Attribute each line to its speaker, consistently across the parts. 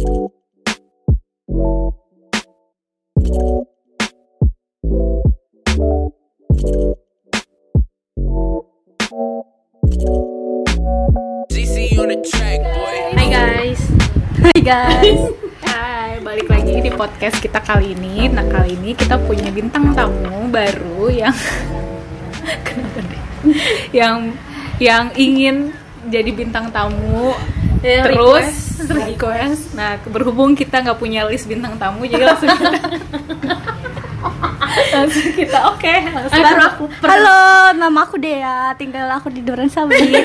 Speaker 1: Hai guys.
Speaker 2: Hai guys.
Speaker 1: Hai, balik lagi di podcast kita kali ini. Nah, kali ini kita punya bintang tamu baru yang kenapa deh? Yang yang ingin jadi bintang tamu
Speaker 2: Ya,
Speaker 1: terus request. Nah, berhubung kita nggak punya list bintang tamu, jadi langsung kita, langsung kita oke. langsung
Speaker 2: Baru aku. Halo, nama aku Dea. Tinggal aku di Duren Sawit.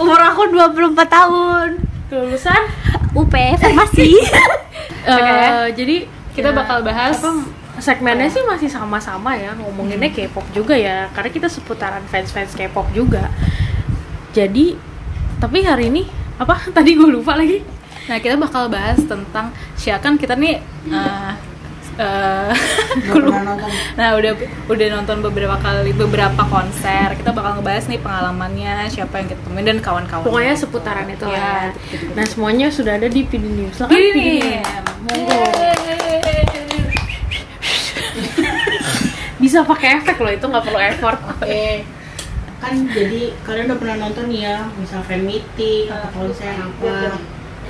Speaker 2: Umur aku 24 tahun.
Speaker 1: Lulusan
Speaker 2: UP Farmasi.
Speaker 1: Oke.
Speaker 3: Eh, jadi
Speaker 1: kita
Speaker 3: ya,
Speaker 1: bakal bahas
Speaker 3: apa, segmennya sih masih sama-sama ya ngomonginnya
Speaker 1: Hmm.
Speaker 3: K-pop juga ya karena kita seputaran fans-fans K-pop juga jadi tapi hari ini apa tadi gue lupa lagi
Speaker 1: Nah, kita bakal bahas tentang siakan kita nih gua lupa. Nah, udah udah nonton beberapa kali beberapa konser. Kita bakal ngebahas nih pengalamannya, siapa yang kita temuin dan kawan-kawan.
Speaker 3: pokoknya seputaran itu
Speaker 1: Ya,
Speaker 3: lah nah semuanya sudah ada di PD News PD
Speaker 1: nih.
Speaker 3: News. monggo bisa pakai efek loh itu nggak perlu effort
Speaker 4: Oke, kan jadi kalian udah pernah nonton nih ya, misal fan meeting atau konser apa.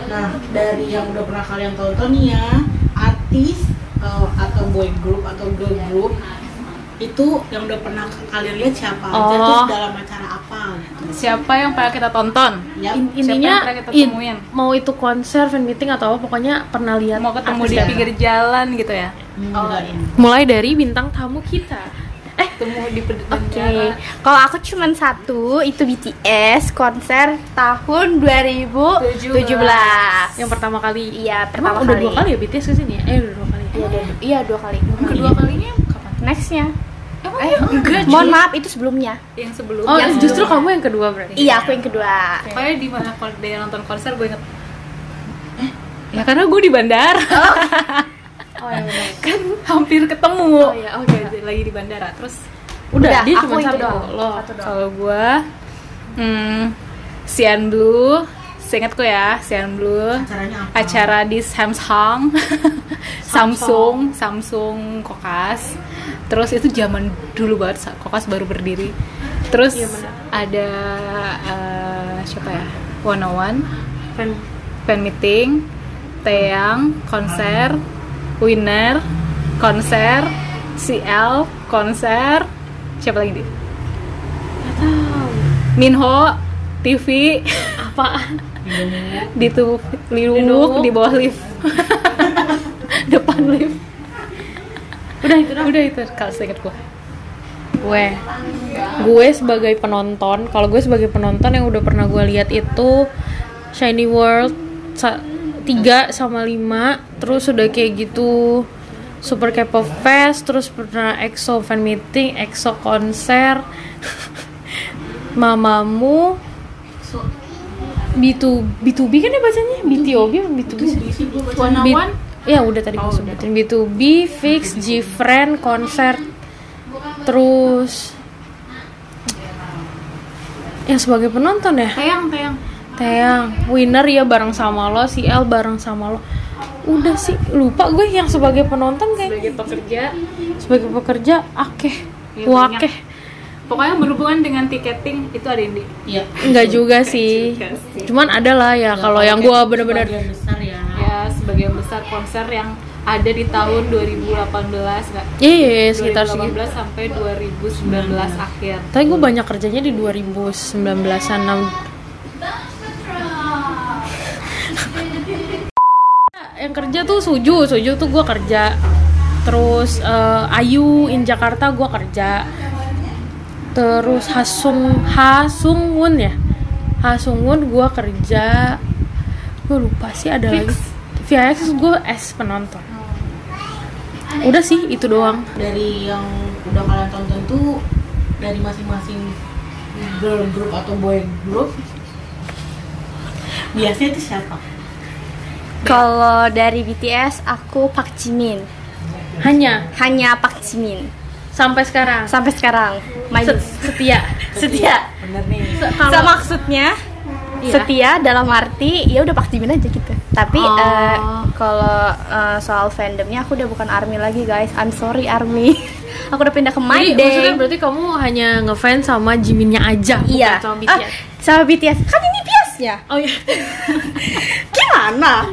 Speaker 4: Nah, dari yang udah pernah kalian tonton nih ya, artis eh, atau boy group atau girl group itu yang udah pernah kalian lihat siapa aja
Speaker 3: Oh.
Speaker 4: terus dalam acara apa gitu.
Speaker 1: Siapa yang pernah kita tonton?
Speaker 4: Ya,
Speaker 3: In-
Speaker 1: Siapa yang
Speaker 3: intinya
Speaker 1: pernah kita
Speaker 3: in-
Speaker 1: temuin?
Speaker 3: mau itu konser fan meeting atau apa pokoknya pernah lihat
Speaker 1: Mau ketemu di pinggir jalan gitu ya?
Speaker 4: enggak ya.
Speaker 3: mulai dari bintang tamu kita
Speaker 1: Ketemu di
Speaker 2: Oke.
Speaker 1: bandara.
Speaker 2: Kalau aku cuman satu, itu BTS konser tahun 2017.
Speaker 3: yang pertama kali
Speaker 2: Iya,
Speaker 3: Emang
Speaker 2: pertama
Speaker 3: udah
Speaker 2: kali.
Speaker 3: dua kali ya BTS ke sini ya? Eh udah dua kali
Speaker 2: Iya, dua, iya, dua kali.
Speaker 1: Kedua kalinya kapan?
Speaker 2: Nextnya.
Speaker 1: Emang
Speaker 2: Eh,
Speaker 1: iya? enggak,
Speaker 2: mohon maaf, itu sebelumnya.
Speaker 1: Yang sebelum
Speaker 3: Oh
Speaker 1: yang
Speaker 3: justru
Speaker 1: sebelum.
Speaker 3: kamu yang kedua berarti
Speaker 2: Iya, aku yang kedua.
Speaker 1: Pokoknya di mana kalau dia nonton konser gue inget Eh, ya karena gue di bandara
Speaker 3: Oh ya benar.
Speaker 1: Kan hampir ketemu.
Speaker 3: Oh iya, oke.
Speaker 1: lagi di bandara. Terus
Speaker 3: Udah,
Speaker 2: Udah,
Speaker 3: dia cuma satu
Speaker 2: doang.
Speaker 3: Lo
Speaker 1: kalau gue hmm, Sian Blue. Seingatku ya Sian Blue.
Speaker 4: Acaranya apa?
Speaker 1: acara di Samsung. Samsung Samsung. Kokas. Terus itu zaman dulu banget Kokas baru berdiri. Terus
Speaker 3: Iya, benar.
Speaker 1: ada eh, siapa ya? One One.
Speaker 3: Fan.
Speaker 1: Fan meeting Teang konser Winner konser CL konser siapa lagi
Speaker 3: tahu.
Speaker 1: Minho TV
Speaker 3: Apaan?
Speaker 1: di tuh
Speaker 3: liuk
Speaker 1: di bawah lift. Depan lift.
Speaker 3: Udah itu dah
Speaker 1: udah itu kalau seinget gue
Speaker 3: Gue. Gue sebagai penonton Kalau gue sebagai penonton yang udah pernah gue lihat itu Shiny World 3 sama 5 Terus udah kayak gitu Super K-pop Fest Terus pernah EXO fan meeting EXO konser Mamamu B2 B2B kan ya bacanya? BTOB apa B2B sih?
Speaker 1: One
Speaker 3: B-
Speaker 1: One
Speaker 3: Ya udah tadi gue
Speaker 1: Oh,
Speaker 3: sebutin. B2B, Fix, G-Friend, konser Terus Yang sebagai penonton ya?
Speaker 1: Teang Teang
Speaker 3: Teang, Winner ya bareng sama lo, si L bareng sama lo. Udah sih, lupa gue yang sebagai penonton kayak
Speaker 1: sebagai pekerja.
Speaker 3: Sebagai pekerja, akeh
Speaker 1: Iya,
Speaker 3: Wakeh.
Speaker 1: Pokoknya berhubungan dengan tiketing itu ada di
Speaker 4: Iya.
Speaker 3: Enggak juga sih. Cuman ada lah ya kalau yang gue bener-bener
Speaker 4: Sebagian besar ya.
Speaker 1: ya sebagian besar konser yang ada di tahun 2018 nggak?
Speaker 3: Iya, iya, iya, sekitar segitu.
Speaker 1: 2018 sampai 2019 akhir.
Speaker 3: Tapi gue banyak kerjanya di 2019-an Yang kerja tuh Suju, Suju tuh gue kerja. Terus eh, Ayu in Jakarta gue kerja. Terus Hasung Hasungwon ya? Hasungwon gue kerja. Gue lupa sih ada lagi. VIX gue es penonton. Udah sih itu doang.
Speaker 4: Dari yang udah kalian tonton tuh dari masing-masing girl group atau boy group biasanya itu siapa?
Speaker 2: Kalau dari BTS aku Park Jimin.
Speaker 3: Hanya
Speaker 2: Hanya Park Jimin.
Speaker 3: sampai sekarang
Speaker 2: Sampai sekarang. My
Speaker 3: Se- setia
Speaker 2: setia.
Speaker 4: Bener nih.
Speaker 3: Se- kalau
Speaker 2: Sama maksudnya
Speaker 3: Iya.
Speaker 2: setia dalam arti ya udah Pak Jimin aja gitu tapi
Speaker 3: Oh.
Speaker 2: eh, kalau eh, soal fandomnya aku udah bukan army lagi guys I'm sorry army aku udah pindah ke my
Speaker 3: Jadi
Speaker 2: day
Speaker 3: maksudnya berarti kamu hanya ngefans sama Jiminnya aja, bukan
Speaker 2: iya
Speaker 3: sama
Speaker 2: Ah,
Speaker 3: BTS.
Speaker 2: Sama BTS kan ini biasnya
Speaker 3: Oh iya.
Speaker 2: gimana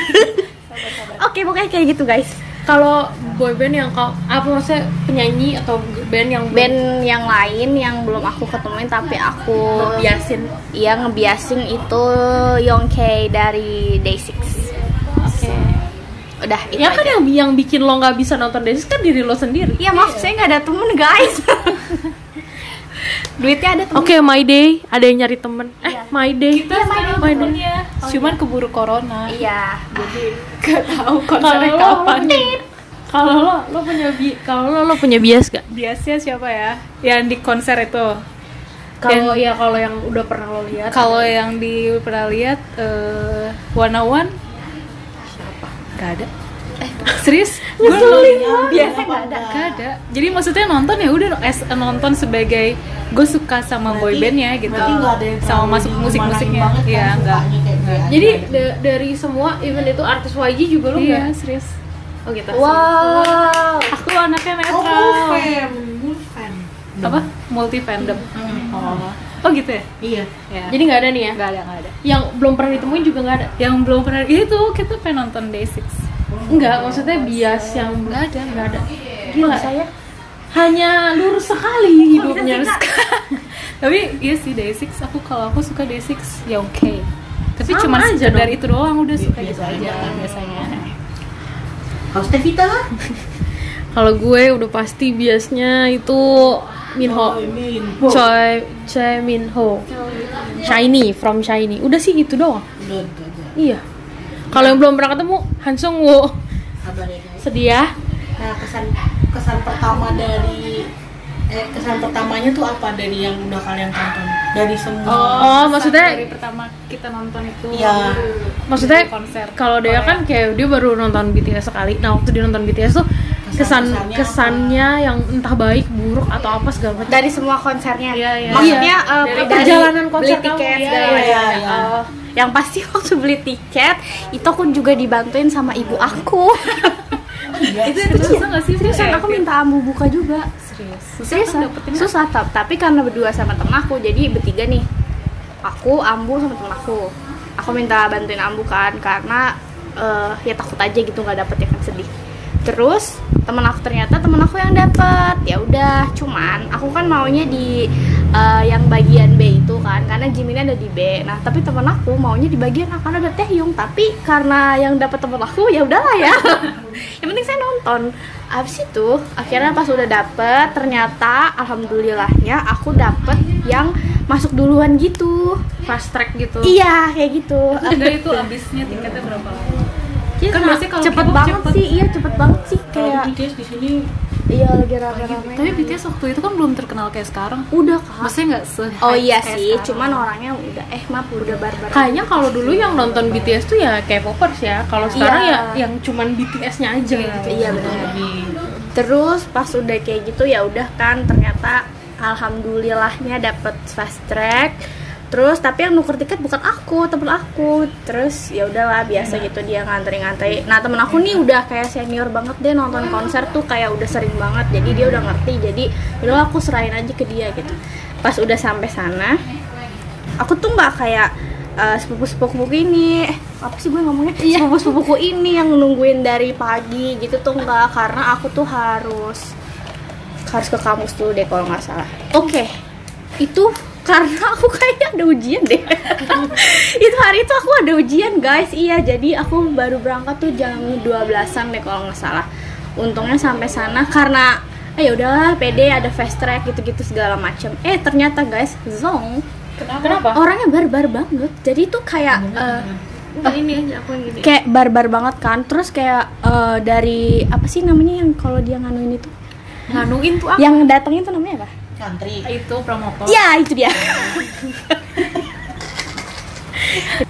Speaker 2: oke pokoknya kayak gitu guys
Speaker 3: Kalau boyband yang kau apa maksudnya penyanyi atau band yang
Speaker 2: band yang lain yang belum aku ketemuin tapi aku
Speaker 3: biasin
Speaker 2: iya ngebiasin itu Youngkay dari Day6
Speaker 3: Oke.
Speaker 2: udah itu
Speaker 3: Ya kan
Speaker 2: aja.
Speaker 3: yang yang bikin lo nggak bisa nonton Daisies kan diri lo sendiri.
Speaker 2: Iya maaf saya nggak ada temen guys. Duitnya ada temen.
Speaker 3: Oke, my day, ada yang nyari temen. Eh, my day.
Speaker 1: Kita sekarang
Speaker 3: my day.
Speaker 1: temennya, cuman keburu corona.
Speaker 2: Iya.
Speaker 1: Jadi gak tahu
Speaker 3: Kalau
Speaker 1: konsernya kapan.
Speaker 3: kalau lo, lo punya bi, kalau lo, lo punya bias gak?
Speaker 1: Biasanya siapa ya? Yang di konser itu.
Speaker 3: Kalau ya kalau yang udah pernah lo lihat.
Speaker 1: Kalau yang di pernah lihat eh One on One siapa? Gak ada. Eh, serius? Gue
Speaker 2: Biasa nggak ada.
Speaker 1: Gak ada. Jadi maksudnya nonton ya udah nonton sebagai gue suka sama
Speaker 4: Berarti-
Speaker 1: gitu.
Speaker 4: berarti nggak ada yang
Speaker 1: sama masuk musik musiknya.
Speaker 4: kan
Speaker 1: Iya enggak.
Speaker 4: sukanya kayak dia
Speaker 3: Jadi da- dari semua event itu artis YG juga lo
Speaker 1: Iya
Speaker 3: nggak?
Speaker 1: serius.
Speaker 3: Oh gitu.
Speaker 2: Wow.
Speaker 1: Aku anaknya
Speaker 4: oh
Speaker 1: netral.
Speaker 4: fan fan
Speaker 1: Apa? Multi fandom. Oh. Oh gitu ya?
Speaker 4: iya
Speaker 1: Ya.
Speaker 3: Jadi nggak ada nih ya?
Speaker 1: nggak ada nggak ada.
Speaker 3: Yang belum pernah ditemuin juga nggak ada.
Speaker 1: Yang belum pernah itu kita pengen nonton Day6.
Speaker 3: Enggak, maksudnya bias yang
Speaker 1: Nggak ada.
Speaker 3: nggak ada. Gila.
Speaker 2: saya
Speaker 3: Hanya lurus sekali hidupnya.
Speaker 1: Tapi iya sih Day6 aku kalau aku suka Day6 ya oke. Tapi
Speaker 3: Sama
Speaker 1: cuma
Speaker 3: aja
Speaker 1: sekedar
Speaker 3: dong.
Speaker 1: itu doang udah suka gitu
Speaker 4: biasa
Speaker 1: aja
Speaker 4: aja.
Speaker 1: biasanya.
Speaker 4: kalau Stevita
Speaker 3: Kalau gue udah pasti biasnya itu Minho.
Speaker 4: Min
Speaker 3: Choi Choi Minho. Shiny from Shiny. Udah sih itu doang.
Speaker 4: udah udah udah
Speaker 3: Iya. Kalau yang belum pernah ketemu Han Sung Woo.
Speaker 4: ya
Speaker 3: ya.
Speaker 4: nah kesan kesan pertama dari eh kesan pertamanya tuh apa dari yang udah kalian tonton dari semua
Speaker 3: Oh,
Speaker 1: kesan
Speaker 3: maksudnya-
Speaker 1: dari pertama kita nonton itu
Speaker 4: Iya.
Speaker 3: Maksudnya
Speaker 1: konser
Speaker 3: kalau dia kan kayak dia baru nonton BTS sekali. Nah, waktu dia nonton BTS tuh kesan kesannya yang entah baik, buruk atau apa segala macam.
Speaker 2: dari semua konsernya.
Speaker 1: Iya, iya.
Speaker 2: Maksudnya
Speaker 3: Iya.
Speaker 2: eh,
Speaker 3: Dari
Speaker 2: dari
Speaker 3: perjalanan konser
Speaker 2: beli
Speaker 3: kamu.
Speaker 2: tiket
Speaker 3: Iya,
Speaker 2: segala
Speaker 4: iya,
Speaker 2: macam.
Speaker 4: iya.
Speaker 2: Oh, yang pasti waktu beli tiket itu aku juga dibantuin sama ibu aku.
Speaker 1: itu itu susah nggak sih?
Speaker 2: Seriusan
Speaker 1: Kayak-
Speaker 2: aku minta ambu buka juga.
Speaker 1: serius.
Speaker 2: Serius
Speaker 1: kan
Speaker 2: susah. Tap tapi karena berdua sama temen aku jadi bertiga nih. Aku ambu sama temen aku. Aku minta bantuin ambu kan karena eh, ya takut aja gitu nggak dapet ya kan sedih terus temen aku ternyata temen aku yang dapet. Ya udah cuman aku kan maunya di eh, yang bagian B itu kan karena Jiminnya ada di B. Nah tapi temen aku maunya di bagian A karena ada Taehyung tapi karena yang dapet temen aku ya udahlah ya. Yang penting saya nonton. Abis itu akhirnya pas udah dapet ternyata alhamdulillahnya aku dapet yang masuk duluan gitu.
Speaker 3: Fast track gitu.
Speaker 2: iya kayak gitu.
Speaker 1: Enggak itu abisnya tiketnya berapa lama?
Speaker 2: Iya,
Speaker 1: Kan biasanya kalau
Speaker 2: cepet banget
Speaker 1: cepet.
Speaker 2: sih iya cepet banget sih kayak
Speaker 4: BTS di sini
Speaker 2: iya lagi rame-rame
Speaker 1: Tapi BTS waktu itu kan belum terkenal kayak sekarang.
Speaker 2: udah kak
Speaker 1: Maksudnya nggak se
Speaker 2: oh iya
Speaker 1: kayak
Speaker 2: sih
Speaker 1: sekarang.
Speaker 2: cuman orangnya udah eh maaf udah barbar
Speaker 3: Kayaknya kalau dulu yang nonton BTS tuh ya K-popers ya. Kalau sekarang
Speaker 2: Iya.
Speaker 3: ya yang cuman BTS-nya aja gitu.
Speaker 2: iya benar terus pas udah kayak gitu ya udah kan ternyata alhamdulillahnya dapet fast track terus tapi yang nuker tiket bukan aku temen aku. Terus ya udahlah biasa gitu dia ngantri-ngantri. Nah temen aku nih udah kayak senior banget deh nonton konser tuh kayak udah sering banget. Jadi dia udah ngerti. Jadi udah aku serahin aja ke dia gitu. Pas udah sampai sana aku tuh nggak kayak eh, sepupu-sepupu ini. Eh, apa sih gue ngomongnya? Sepupu-sepupuku ini yang nungguin dari pagi gitu tuh nggak. Karena aku tuh harus harus ke kampus dulu deh kalau nggak salah. Oke. Itu karena aku kayaknya ada ujian deh. Itu hari itu aku ada ujian guys. Iya jadi aku baru berangkat tuh jam 12an deh kalau nggak salah. Untungnya sampai sana karena eh ya udahlah pede ada fast track gitu-gitu segala macam eh ternyata guys zong
Speaker 3: Kenapa?
Speaker 2: orangnya barbar banget. Jadi tuh kayak eh,
Speaker 3: Enggak ini aja aku yang gini.
Speaker 2: kayak barbar banget kan. Terus kayak eh, dari apa sih namanya yang kalau dia nganuin itu?
Speaker 3: Nganuin tuh apa?
Speaker 2: yang datangin tuh namanya apa
Speaker 4: santri
Speaker 1: itu promotor.
Speaker 2: ya itu dia.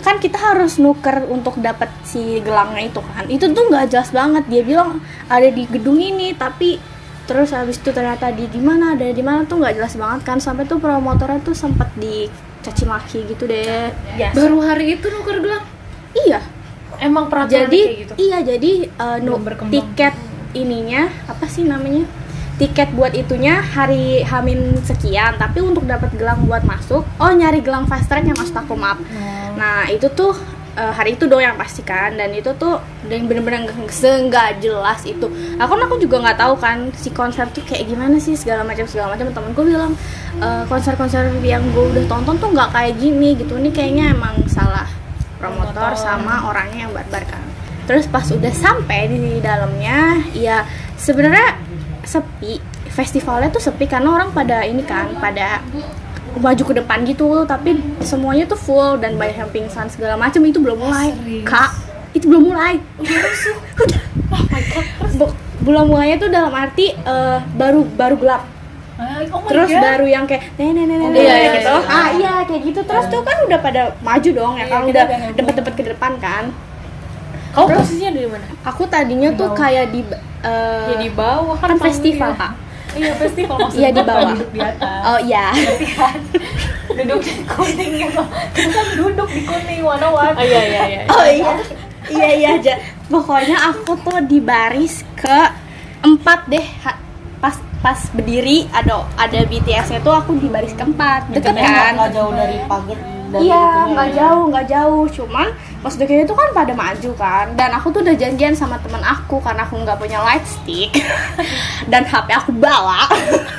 Speaker 2: Kan kita harus nuker untuk dapat si gelangnya itu kan. Itu tuh nggak jelas banget. Dia bilang ada di gedung ini tapi terus habis itu ternyata di di mana ada di mana tuh nggak jelas banget kan. Sampai tuh promotornya tuh sempat di caci maki gitu deh. Biasa.
Speaker 1: Baru hari itu nuker gelang.
Speaker 2: iya.
Speaker 3: Emang peraturan
Speaker 2: jadi
Speaker 3: kayak gitu?
Speaker 2: iya jadi uh, nu- tiket ininya apa sih namanya tiket buat itunya hari Hamin sekian tapi untuk dapat gelang buat masuk oh nyari gelang fast track yang masuk aku maaf
Speaker 1: Oh.
Speaker 2: nah itu tuh uh, hari itu dong yang pastikan dan itu tuh yang bener-bener nggak jelas itu. Aku aku juga nggak tahu kan si konser tuh kayak gimana sih segala macam segala macam. Temanku bilang "Eh, konser-konser yang gue udah tonton tuh nggak kayak gini gitu. Ini kayaknya emang salah promotor. sama orangnya yang barbar kan. Terus pas udah sampai di dalamnya ya sebenarnya sepi. Festivalnya tuh sepi karena orang pada ini kan pada maju ke depan gitu. Tapi semuanya tuh full dan banyak yang pingsan segala macam itu belum mulai. Kak itu belum mulai. Udah Bu- belum mulainya tuh dalam arti eh, baru baru gelap.
Speaker 1: Oh
Speaker 2: terus
Speaker 1: God.
Speaker 2: baru yang kayak nenek nenek
Speaker 1: Oh, iya, iya,
Speaker 2: gitu.
Speaker 1: iya.
Speaker 2: ah iya kayak gitu. Terus tuh kan udah pada maju dong ya
Speaker 1: Iya,
Speaker 2: kan
Speaker 1: kita
Speaker 2: udah dempet-dempet ke depan kan
Speaker 3: kamu posisinya di mana?
Speaker 2: Aku tadinya tuh kayak di eh,
Speaker 1: Ya di bawah
Speaker 2: kan
Speaker 1: panggung
Speaker 2: festival kak.
Speaker 1: Iya festival maksudnya.
Speaker 2: Iya, di bawah.
Speaker 1: Duduk di atas.
Speaker 2: oh iya.
Speaker 1: Duduk di kuning. Gitu. Kita kan duduk di kuning warna warna.
Speaker 3: oh iya iya iya.
Speaker 2: Oh iya. Iya iya aja pokoknya aku tuh di baris ke empat deh. Ha- pas pas berdiri ada ada BTS-nya tuh aku di baris keempat. Deket
Speaker 4: Nggak-
Speaker 2: kan?
Speaker 4: nggak jauh dari pagar dari
Speaker 2: Iya, nggak jauh, nggak jauh. Cuman pas udah kayak itu kan pada maju kan. Dan aku tuh udah janjian sama teman aku karena aku nggak punya light stick dan HP aku bawa.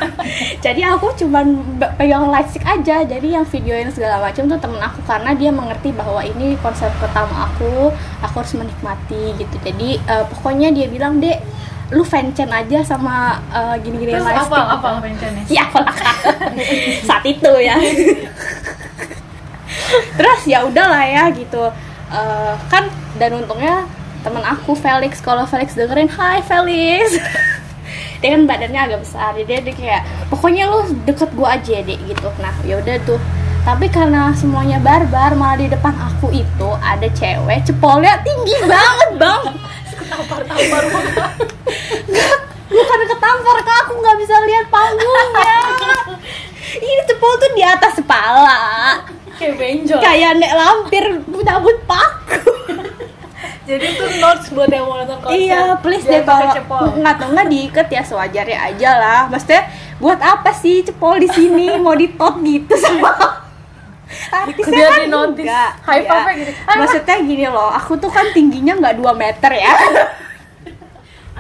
Speaker 2: Jadi aku cuman pegang light stick aja. Jadi yang videoin segala macam tuh temen aku karena dia mengerti bahwa ini konsep pertama aku. Aku harus menikmati gitu. Jadi eh, pokoknya dia bilang dek lu fancen aja sama eh, gini-gini
Speaker 1: Terus
Speaker 2: light
Speaker 1: apa
Speaker 2: stick."
Speaker 1: apa pencannya?
Speaker 2: Siapa lah Kak. saat itu ya terus ya udahlah ya gitu Eh, kan dan untungnya teman aku Felix. Kalau Felix dengerin Hai Felix. Dia kan badannya agak besar jadi dia kayak pokoknya lu deket gua aja deh gitu. Nah ya udah tuh. Tapi karena semuanya barbar malah di depan aku itu ada cewek cepolnya tinggi banget bang.
Speaker 1: Tampar-tampar
Speaker 2: Nggak, bukan ketampar kak. Aku nggak bisa lihat panggungnya ini cepol tuh di atas kepala
Speaker 1: kayak benjol.
Speaker 2: kayak nek lampir nyabut paku.
Speaker 1: Jadi itu notes buat yang mau nonton konser.
Speaker 2: iya please deh kalau nggak tahu nggak diikat ya sewajarnya aja lah. Maksudnya buat apa sih cepol di sini? Mau ditot gitu sama artisnya kan enggak.
Speaker 3: High five-nya gitu.
Speaker 2: maksudnya gini loh aku tuh kan tingginya nggak 2 meter ya.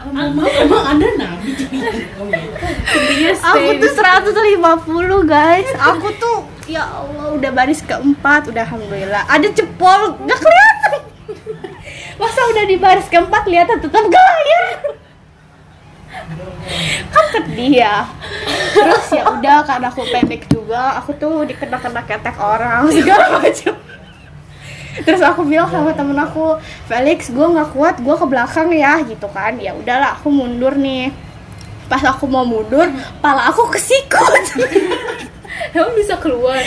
Speaker 4: Emang, emang ada nabi
Speaker 1: Tingginya
Speaker 2: aku tuh 150 guys. Aku tuh ya Allah udah baris keempat udah alhamdulillah. Ada cepol nggak kelihatan. Masa udah di baris keempat kelihatan tetap gaya. Kan sedih ya terus ya udah karena aku pendek juga aku tuh dikena-kena ketek orang segala macam. Terus aku bilang sama temen aku Felix gue nggak kuat gue ke belakang ya gitu kan. Ya udahlah aku mundur nih. Pas aku mau mundur pala aku kesikut
Speaker 1: Emang bisa keluar.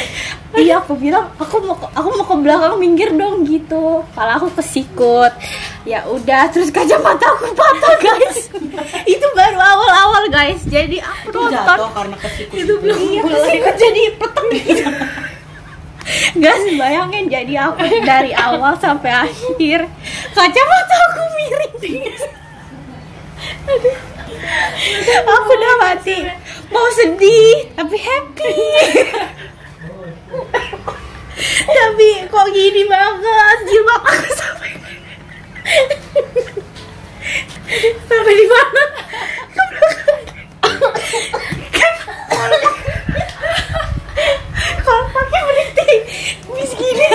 Speaker 2: iya aku bilang aku mau ke, aku mau ke belakang minggir dong gitu. Pala aku kesikut ya udah terus kacamata aku patah guys. Itu baru awal-awal guys. Jadi aku
Speaker 4: itu
Speaker 2: nonton.
Speaker 4: jatuh karena kesikut itu
Speaker 2: belum iya, kesikut jadi petek gitu Guys, bayangin jadi aku dari awal sampai akhir kacamata aku miring. Aku udah mati. Mau sedih tapi happy. Tapi kok gini banget? Jilbab aku sampai sampai di mana? Kalau pakai berhenti bis gini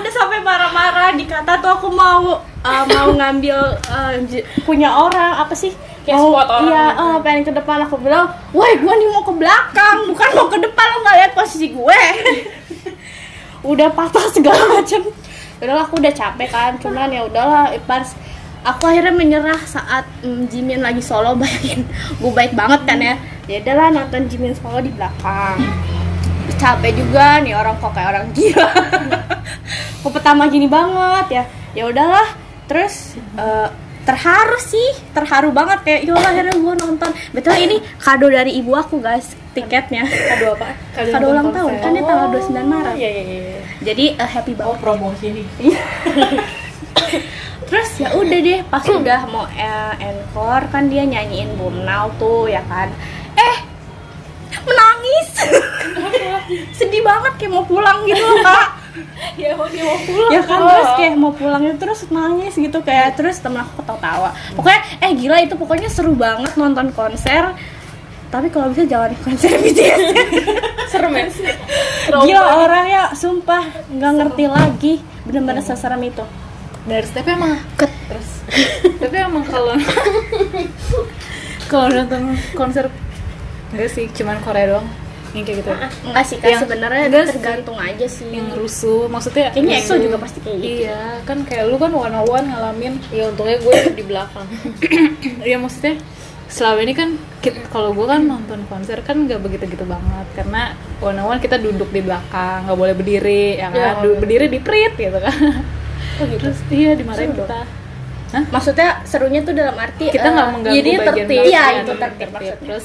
Speaker 2: udah sampai marah-marah dikata tuh aku mau uh, mau ngambil uh, punya orang apa sih?
Speaker 1: Kayak
Speaker 2: mau
Speaker 1: spot orang
Speaker 2: iya uh, pengen ke depan. Aku bilang woi gue nih mau ke belakang bukan mau ke depan lo nggak lihat posisi gue. Udah patah segala macam udahlah aku udah capek kan cuman ya udahlah pas aku akhirnya menyerah saat mm, Jimin lagi solo bayangin. Gue baik banget kan ya. Ya udahlah nonton Jimin solo di belakang capek juga nih orang kok kayak orang gila. Kok pertama gini banget ya? Ya udahlah terus eh, terharu sih terharu banget kayak ya Allah akhirnya gue nonton. Betul ini kado dari ibu aku guys tiketnya.
Speaker 1: Kado apa?
Speaker 2: kado ulang tahun kan dia tanggal 29 Maret.
Speaker 1: Iya iya iya.
Speaker 2: jadi eh, happy
Speaker 4: Oh
Speaker 2: banget.
Speaker 4: promosi nih.
Speaker 2: terus ya udah deh pas udah mau eh, encore kan dia nyanyiin Burnau tuh ya kan. Eh menangis sedih banget kayak mau pulang gitu loh kak.
Speaker 1: Ya mau dia mau pulang.
Speaker 2: ya kan terus kayak mau pulang itu terus nangis gitu kayak terus temen aku ketawa-tawa. Pokoknya eh gila itu pokoknya seru banget nonton konser. Tapi kalau bisa jangan konser BTS
Speaker 1: serem ya.
Speaker 2: gila orangnya sumpah nggak ngerti lagi. Bener-bener seserem itu.
Speaker 1: Dari tapi emang ket terus. tapi emang kalau kalau nonton konser enggak sih, cuman Korea doang. Yang kayak gitu.
Speaker 2: enggak sih kan
Speaker 1: Yang-
Speaker 2: sebenarnya
Speaker 1: enggak sih.
Speaker 2: tergantung aja sih.
Speaker 1: Yang rusuh, maksudnya
Speaker 2: kayaknya EXO juga pasti kayak gitu.
Speaker 1: Iya, kan kayak lu kan one on one ngalamin
Speaker 3: ya untungnya gue di belakang.
Speaker 1: Iya maksudnya selama ini kan kalau gue kan nonton konser kan nggak begitu gitu banget. Karena one on one kita duduk di belakang nggak boleh berdiri ya kan?
Speaker 3: Iya,
Speaker 1: Du- berdiri di prit gitu kan. Terus iya dimarahin
Speaker 2: Seru.
Speaker 1: kita. Hah?
Speaker 2: maksudnya serunya tuh dalam arti
Speaker 1: kita nggak mengganggu
Speaker 2: jadi
Speaker 1: bagian
Speaker 2: tertib. iya
Speaker 1: ya,
Speaker 2: itu tertib
Speaker 1: tertib.
Speaker 2: maksudnya.
Speaker 1: Terus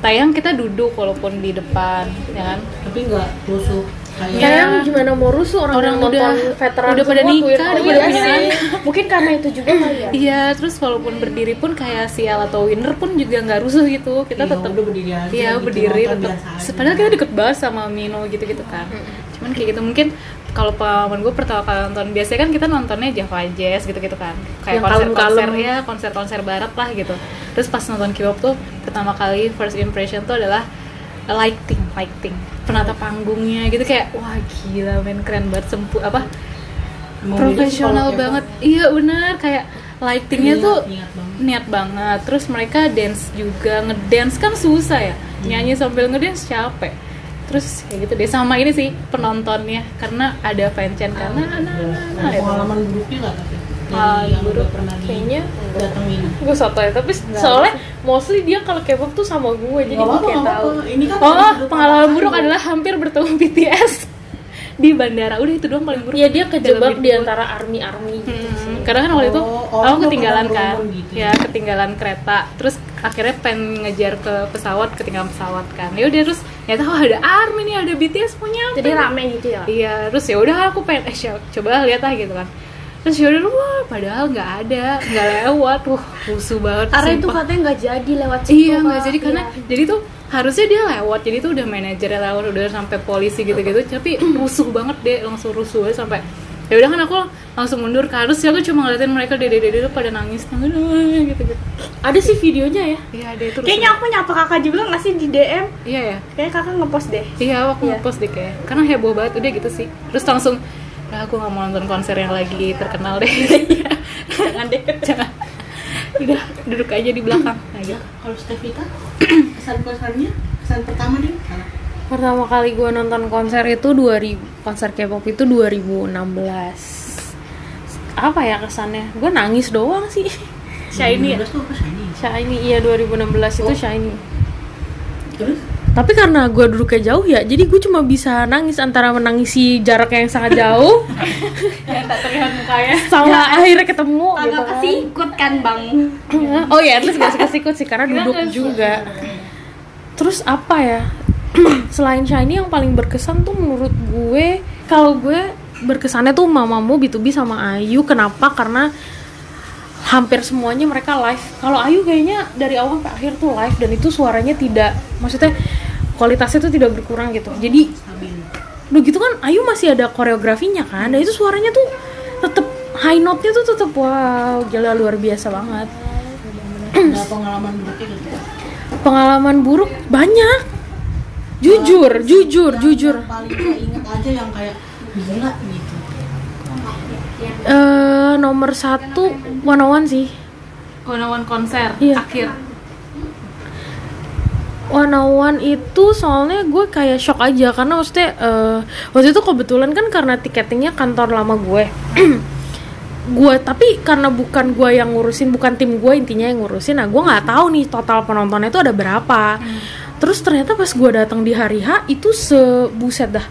Speaker 1: tayang kita duduk walaupun di depan ya kan
Speaker 4: Tapi nggak rusuh kayak
Speaker 1: Iya.
Speaker 3: Gimana mau rusuh orang,
Speaker 1: Orang
Speaker 3: yang
Speaker 1: udah-
Speaker 3: veteran
Speaker 1: udah pada nikah, udah
Speaker 3: iya
Speaker 1: pada anak.
Speaker 2: mungkin karena itu juga kali ya
Speaker 1: iya terus walaupun berdiri pun kayak sial atau winner pun juga nggak rusuh gitu kita
Speaker 4: Iya,
Speaker 1: tetap
Speaker 4: udah berdiri aja
Speaker 1: Iya
Speaker 4: gitu,
Speaker 1: berdiri tetap. Padahal kita deket banget sama Mino gitu-gitu kan. Cuman kayak gitu mungkin kalau pengalaman gue pertama kali nonton biasanya kan kita nontonnya Java Jazz gitu-gitu kan. Kayak konser-konser ya, konser-konser barat lah gitu. Terus pas nonton K-pop tuh pertama kali first impression tuh adalah lighting, lighting. Penata panggungnya gitu kayak wah gila men keren banget sempu apa profesional
Speaker 4: K-pop.
Speaker 1: banget. Iya benar kayak lightingnya
Speaker 4: Niat,
Speaker 1: tuh
Speaker 4: niat banget.
Speaker 1: niat banget terus mereka dance juga ngedance kan susah ya nyanyi sambil ngedance capek terus kayak gitu deh. Sama ini sih penontonnya karena ada fanchan karena anak-anak
Speaker 4: Ada
Speaker 1: ya.
Speaker 4: pengalaman buruknya nggak tapi
Speaker 1: Pengalaman
Speaker 4: yang
Speaker 1: buruk
Speaker 4: pernah
Speaker 3: Kayaknya
Speaker 4: datengin?
Speaker 3: Gue sotoy tapi soalnya mostly dia kalau K-pop tuh sama gue jadi gue kayak tahu.
Speaker 4: Ini kan
Speaker 1: oh pengalaman buruk adalah hampir bertemu BTS di bandara. Udah itu doang paling buruk.
Speaker 3: Iya dia kejebak di antara army army gitu
Speaker 1: Hmm. Karena kan waktu itu
Speaker 4: Oh, oh,
Speaker 1: aku ketinggalan kan,
Speaker 4: gitu.
Speaker 1: ya ketinggalan kereta, terus akhirnya pengen ngejar ke pesawat, ketinggalan pesawat kan. Ya udah terus ya tahu ada ARMY nih, ada BTS punya.
Speaker 2: jadi rame gitu ya
Speaker 1: Iya, terus ya udah aku pengen eh coba lihat lah gitu kan. Terus ya udah wah padahal nggak ada, nggak lewat, wah rusuh banget.
Speaker 2: karena itu katanya nggak jadi lewat situ
Speaker 1: Iya nggak jadi karena
Speaker 2: Iya.
Speaker 1: jadi tuh harusnya dia lewat jadi tuh udah manajernya lewat udah sampai polisi gitu-gitu tapi rusuh banget deh langsung rusuh aja sampai ya udah kan aku langsung mundur ke harus aku cuma ngeliatin mereka dede dede pada nangis. Nangis gitu gitu.
Speaker 3: Ada sih videonya ya.
Speaker 1: Iya deh itu
Speaker 2: kayaknya aku nyapa kakak juga nggak sih di DM
Speaker 1: iya ya
Speaker 2: kayaknya kakak ngepost deh.
Speaker 1: Iya aku
Speaker 2: Iya.
Speaker 1: ngepost deh kayak. Karena heboh banget udah gitu sih. Terus langsung nah aku nggak mau nonton konser yang lagi terkenal deh. Jangan deh. Jangan. Udah duduk aja di belakang. Nah gitu.
Speaker 4: Kalau Stevita kesan kesannya kesan pertama deh
Speaker 3: pertama kali gue nonton konser itu 2000 konser K-pop itu 2016 apa ya kesannya? Gue nangis doang sih.
Speaker 1: Shiny ya?
Speaker 4: 2012 tuh apa Shiny?
Speaker 3: Iya 2016 itu
Speaker 4: Oh.
Speaker 3: Shiny.
Speaker 4: Terus?
Speaker 3: Tapi karena gue duduknya jauh ya jadi gue cuma bisa nangis antara menangisi jarak yang sangat jauh.
Speaker 1: Yang tak terlihat mukanya.
Speaker 3: Sama akhirnya ketemu gitu kan.
Speaker 2: kesikut kan bang?
Speaker 3: Oh ya terus gak kesikut sih karena duduk juga. Terus apa ya? Selain shiny yang paling berkesan tuh menurut gue kalau gue berkesannya tuh mamamu B2B sama Ayu. Kenapa? Karena hampir semuanya mereka live. Kalau Ayu kayaknya dari awal sampai akhir tuh live dan itu suaranya tidak maksudnya kualitasnya tuh tidak berkurang gitu. Jadi Udah gitu kan Ayu masih ada koreografinya kan? Dan itu suaranya tuh tetep high note-nya tuh tetep wow gila luar biasa banget.
Speaker 4: Pengalaman gitu
Speaker 3: pengalaman buruk? Banyak. Jujur jujur
Speaker 4: Yang-
Speaker 3: jujur.
Speaker 4: yang paling inget aja yang kayak gila gitu.
Speaker 3: Eh nomor satu one on one sih.
Speaker 1: One on one konser
Speaker 3: Iya.
Speaker 1: akhir.
Speaker 3: One on one itu soalnya gue kayak shock aja karena maksudnya eh, waktu itu kebetulan kan karena tiketingnya kantor lama gue. Gue tapi karena bukan gue yang ngurusin bukan tim gue intinya yang ngurusin nah gue nggak tahu nih total penontonnya itu ada berapa. Terus ternyata pas gue datang di hari H itu sebuset dah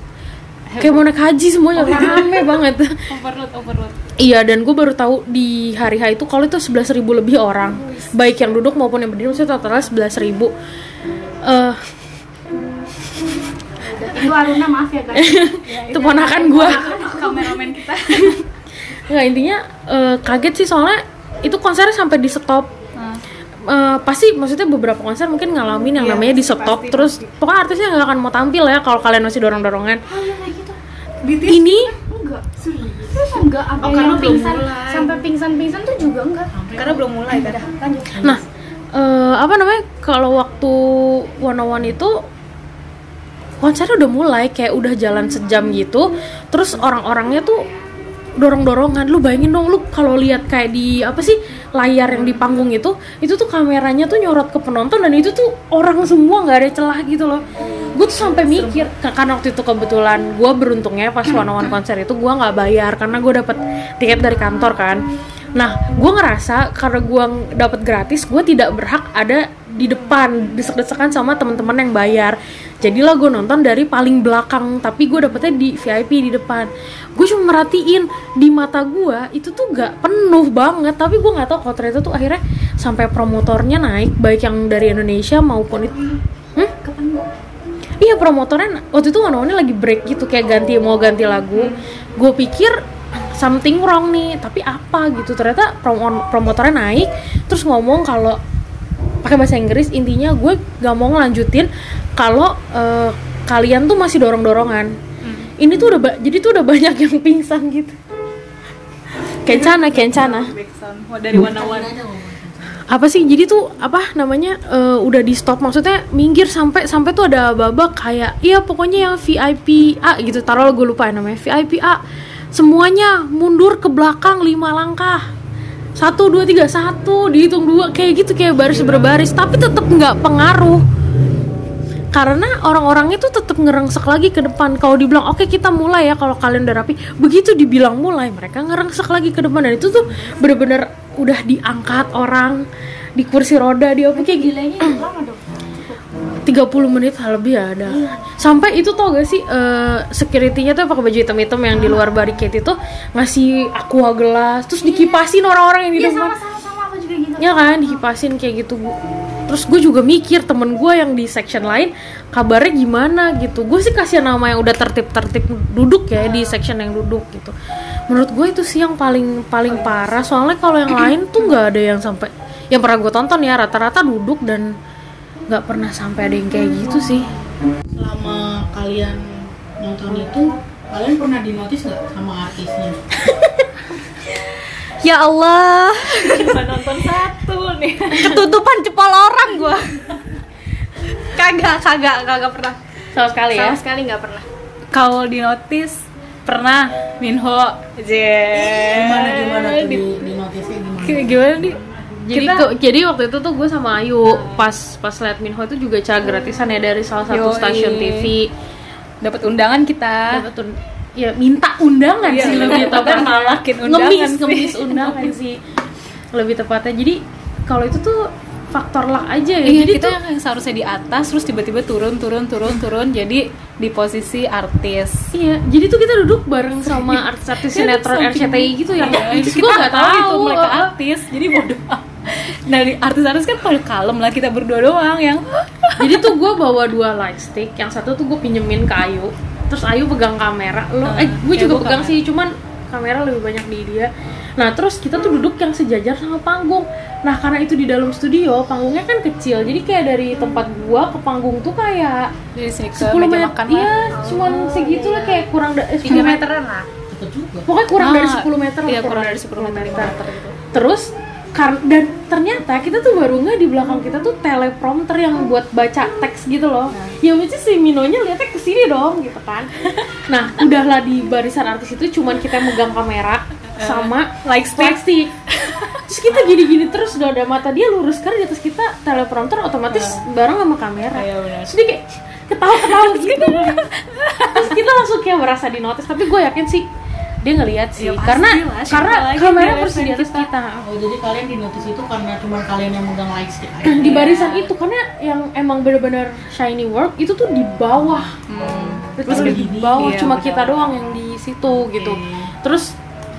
Speaker 3: kayak mau naik haji semuanya rame banget.
Speaker 1: Overload overload.
Speaker 3: Iya dan gue baru tahu di hari H itu kalau itu 11.000 ribu lebih orang. Baik yang duduk maupun yang berdiri maksudnya totalnya 11.000 ribu. Eh,
Speaker 2: itu Aruna maaf ya guys
Speaker 3: itu ponakan gue
Speaker 1: kameramen kita.
Speaker 3: Nggak intinya eh, kaget sih soalnya itu konsernya sampai di stop Eh, pasti maksudnya beberapa konser mungkin ngalamin yang
Speaker 1: Iya,
Speaker 3: namanya di
Speaker 1: pasti,
Speaker 3: stop
Speaker 1: pasti,
Speaker 3: terus pokoknya artisnya nggak akan mau tampil ya kalau kalian masih dorong dorongan
Speaker 1: BTS
Speaker 3: ini
Speaker 2: enggak serius enggak sampai
Speaker 1: Oh, karena
Speaker 2: yang pingsan
Speaker 1: mulai.
Speaker 2: sampai pingsan pingsan tuh juga enggak
Speaker 1: karena belum mulai kan
Speaker 2: lanjut
Speaker 3: Nah, eh, apa namanya? Kalau waktu one on one itu konsernya udah mulai kayak udah jalan sejam gitu. Terus orang-orangnya tuh dorong-dorongan. Lu bayangin dong lu kalau lihat kayak di apa sih layar yang di panggung itu, itu tuh kameranya tuh nyorot ke penonton dan itu tuh orang semua nggak ada celah gitu loh. Gue tuh sampai mikir ka- karena waktu itu kebetulan gue beruntungnya pas one on one konser itu gue nggak bayar karena gue dapet tiket dari kantor kan. Nah, gue ngerasa karena gue dapat gratis, gue tidak berhak ada di depan desek-desekan sama teman-teman yang bayar. Jadilah gue nonton dari paling belakang, tapi gue dapetnya di VIP di depan. Gue cuma merhatiin di mata gue itu tuh gak penuh banget, tapi gue nggak tahu kalau ternyata tuh akhirnya sampai promotornya naik, baik yang dari Indonesia maupun itu. Hmm? Iya promotornya waktu itu warna lagi break gitu kayak ganti mau ganti lagu. Gue pikir something wrong nih, tapi apa gitu ternyata promo promotornya naik terus ngomong kalau pakai bahasa Inggris intinya gue gak mau ngelanjutin kalau eh, kalian tuh masih dorong dorongan. Ini tuh udah ba- jadi tuh udah banyak yang pingsan gitu. Kencana, kencana.
Speaker 1: Wah, dari one one
Speaker 3: apa sih? Jadi tuh apa namanya eh, udah di stop. Maksudnya minggir sampai sampai tuh ada babak kayak iya pokoknya yang VIP A gitu. Taruh gue lupa ya namanya VIP A. Semuanya mundur ke belakang lima langkah satu dua tiga satu dihitung dua kayak gitu kayak baris berbaris. Tapi tetap nggak pengaruh. Karena orang-orangnya tuh tetap ngerengsek lagi ke depan. Kalau dibilang oke kita mulai ya kalau kalian udah rapi. Begitu dibilang mulai mereka ngerengsek lagi ke depan. Dan itu tuh bener-bener udah diangkat orang di kursi roda dia apa kayak
Speaker 2: delaynya lama dong
Speaker 3: 30 menit lebih ya ada. Sampai itu tau gak sih eh, security-nya tuh pakai baju hitam-hitam yang di luar barricade itu ngasih aqua gelas terus dikipasin orang-orang yang di
Speaker 2: iya
Speaker 3: depan.
Speaker 2: sama sama sama aku juga gitu.
Speaker 3: Ya kan dikipasin kayak gitu Bu. terus gue juga mikir temen gue yang di section lain kabarnya gimana gitu. Gue sih kasih nama yang udah tertib-tertib duduk ya di section yang duduk gitu. Menurut gue itu sih yang paling paling parah. Soalnya kalau yang lain tuh nggak ada yang sampai yang pernah gue tonton ya rata-rata duduk dan nggak pernah sampai ada yang kayak gitu sih.
Speaker 4: Selama kalian nonton itu kalian pernah dinotis nggak sama artisnya?
Speaker 2: Ya Allah.
Speaker 1: Cuma nonton satu nih.
Speaker 2: Ketutupan cepol orang gua. Kagak kagak kagak pernah.
Speaker 3: Sama sekali ya?
Speaker 2: Sama sekali nggak pernah.
Speaker 1: Kalau di notice pernah Minho. Je
Speaker 4: gimana gimana tuh di, di notisnya gimana?
Speaker 1: Kayak gimana nih
Speaker 3: jadi
Speaker 1: Kita-
Speaker 3: kok- jadi waktu itu tuh gue sama Ayu pas pas liat Minho itu juga cara gratisan ya dari salah satu
Speaker 1: Yoi.
Speaker 3: stasiun TV
Speaker 1: dapat undangan kita.
Speaker 3: Dapat un- ya minta undangan
Speaker 1: Iya,
Speaker 3: sih
Speaker 1: lebih
Speaker 3: lebih
Speaker 1: tepatnya. Undangan
Speaker 3: ngemis
Speaker 1: sih.
Speaker 3: ngemis undangan sih. Lebih tepatnya. Jadi kalau itu tuh faktor luck aja ya.
Speaker 1: Iya,
Speaker 3: jadi
Speaker 1: kita
Speaker 3: tuh
Speaker 1: yang seharusnya di atas terus tiba-tiba turun turun turun turun jadi di posisi artis.
Speaker 3: iya jadi tuh kita duduk bareng sama artis-artis
Speaker 1: Iya,
Speaker 3: sinetron RCTI gitu ya.
Speaker 1: Iya, kita
Speaker 3: nggak tahu
Speaker 1: itu mereka artis jadi bodoh nah di artis-artis kan paling kalem lah kita berdua doang yang
Speaker 3: jadi tuh gue bawa dua light stick yang satu tuh gue pinjemin ke Ayu terus Ayu pegang kamera lo eh gue
Speaker 1: ya,
Speaker 3: juga
Speaker 1: gua
Speaker 3: pegang
Speaker 1: kamera.
Speaker 3: sih cuman kamera lebih banyak di dia. Nah terus kita tuh duduk yang sejajar sama panggung. Nah karena itu di dalam studio panggungnya kan kecil jadi kayak dari tempat gua ke panggung tuh kayak
Speaker 1: dari sini ke
Speaker 3: 10
Speaker 1: meja
Speaker 3: meter
Speaker 1: makan
Speaker 3: iya
Speaker 1: lah.
Speaker 3: cuman segitu lah kayak kurang da- eh, 10
Speaker 2: tiga
Speaker 3: meter.
Speaker 2: meteran lah.
Speaker 4: Juga.
Speaker 3: Pokoknya kurang
Speaker 1: Ah,
Speaker 3: dari 10 meter lah
Speaker 1: iya, kurang dari 10 meter, 5 meter gitu.
Speaker 3: terus dan ternyata kita tuh baru nggak di belakang kita tuh teleprompter yang buat baca teks gitu loh. Ya which is si Minonya lihatnya ke sini dong gitu kan. Nah udahlah di barisan artis itu cuman kita megang kamera sama
Speaker 1: like stick.
Speaker 3: light stick. Terus kita gini-gini terus udah ada mata dia lurus karena di atas kita teleprompter otomatis bareng sama kamera.
Speaker 1: Iya,
Speaker 3: terus dia kayak ketawa-ketawa gitu. terus kita langsung kayak merasa di notice tapi gue yakin sih dia ngelihat sih
Speaker 1: Ya, pasti
Speaker 3: karena
Speaker 1: lah,
Speaker 3: karena kamera persis di atas
Speaker 1: kita?
Speaker 3: kita
Speaker 4: Oh jadi kalian di notice itu karena cuma kalian yang megang likes gitu?
Speaker 3: di barisan itu karena yang emang bener-bener shiny work itu tuh di bawah
Speaker 1: Hmm.
Speaker 3: terus
Speaker 4: Oh,
Speaker 3: di bawah
Speaker 1: Iya,
Speaker 3: cuma kita doang yang di situ gitu terus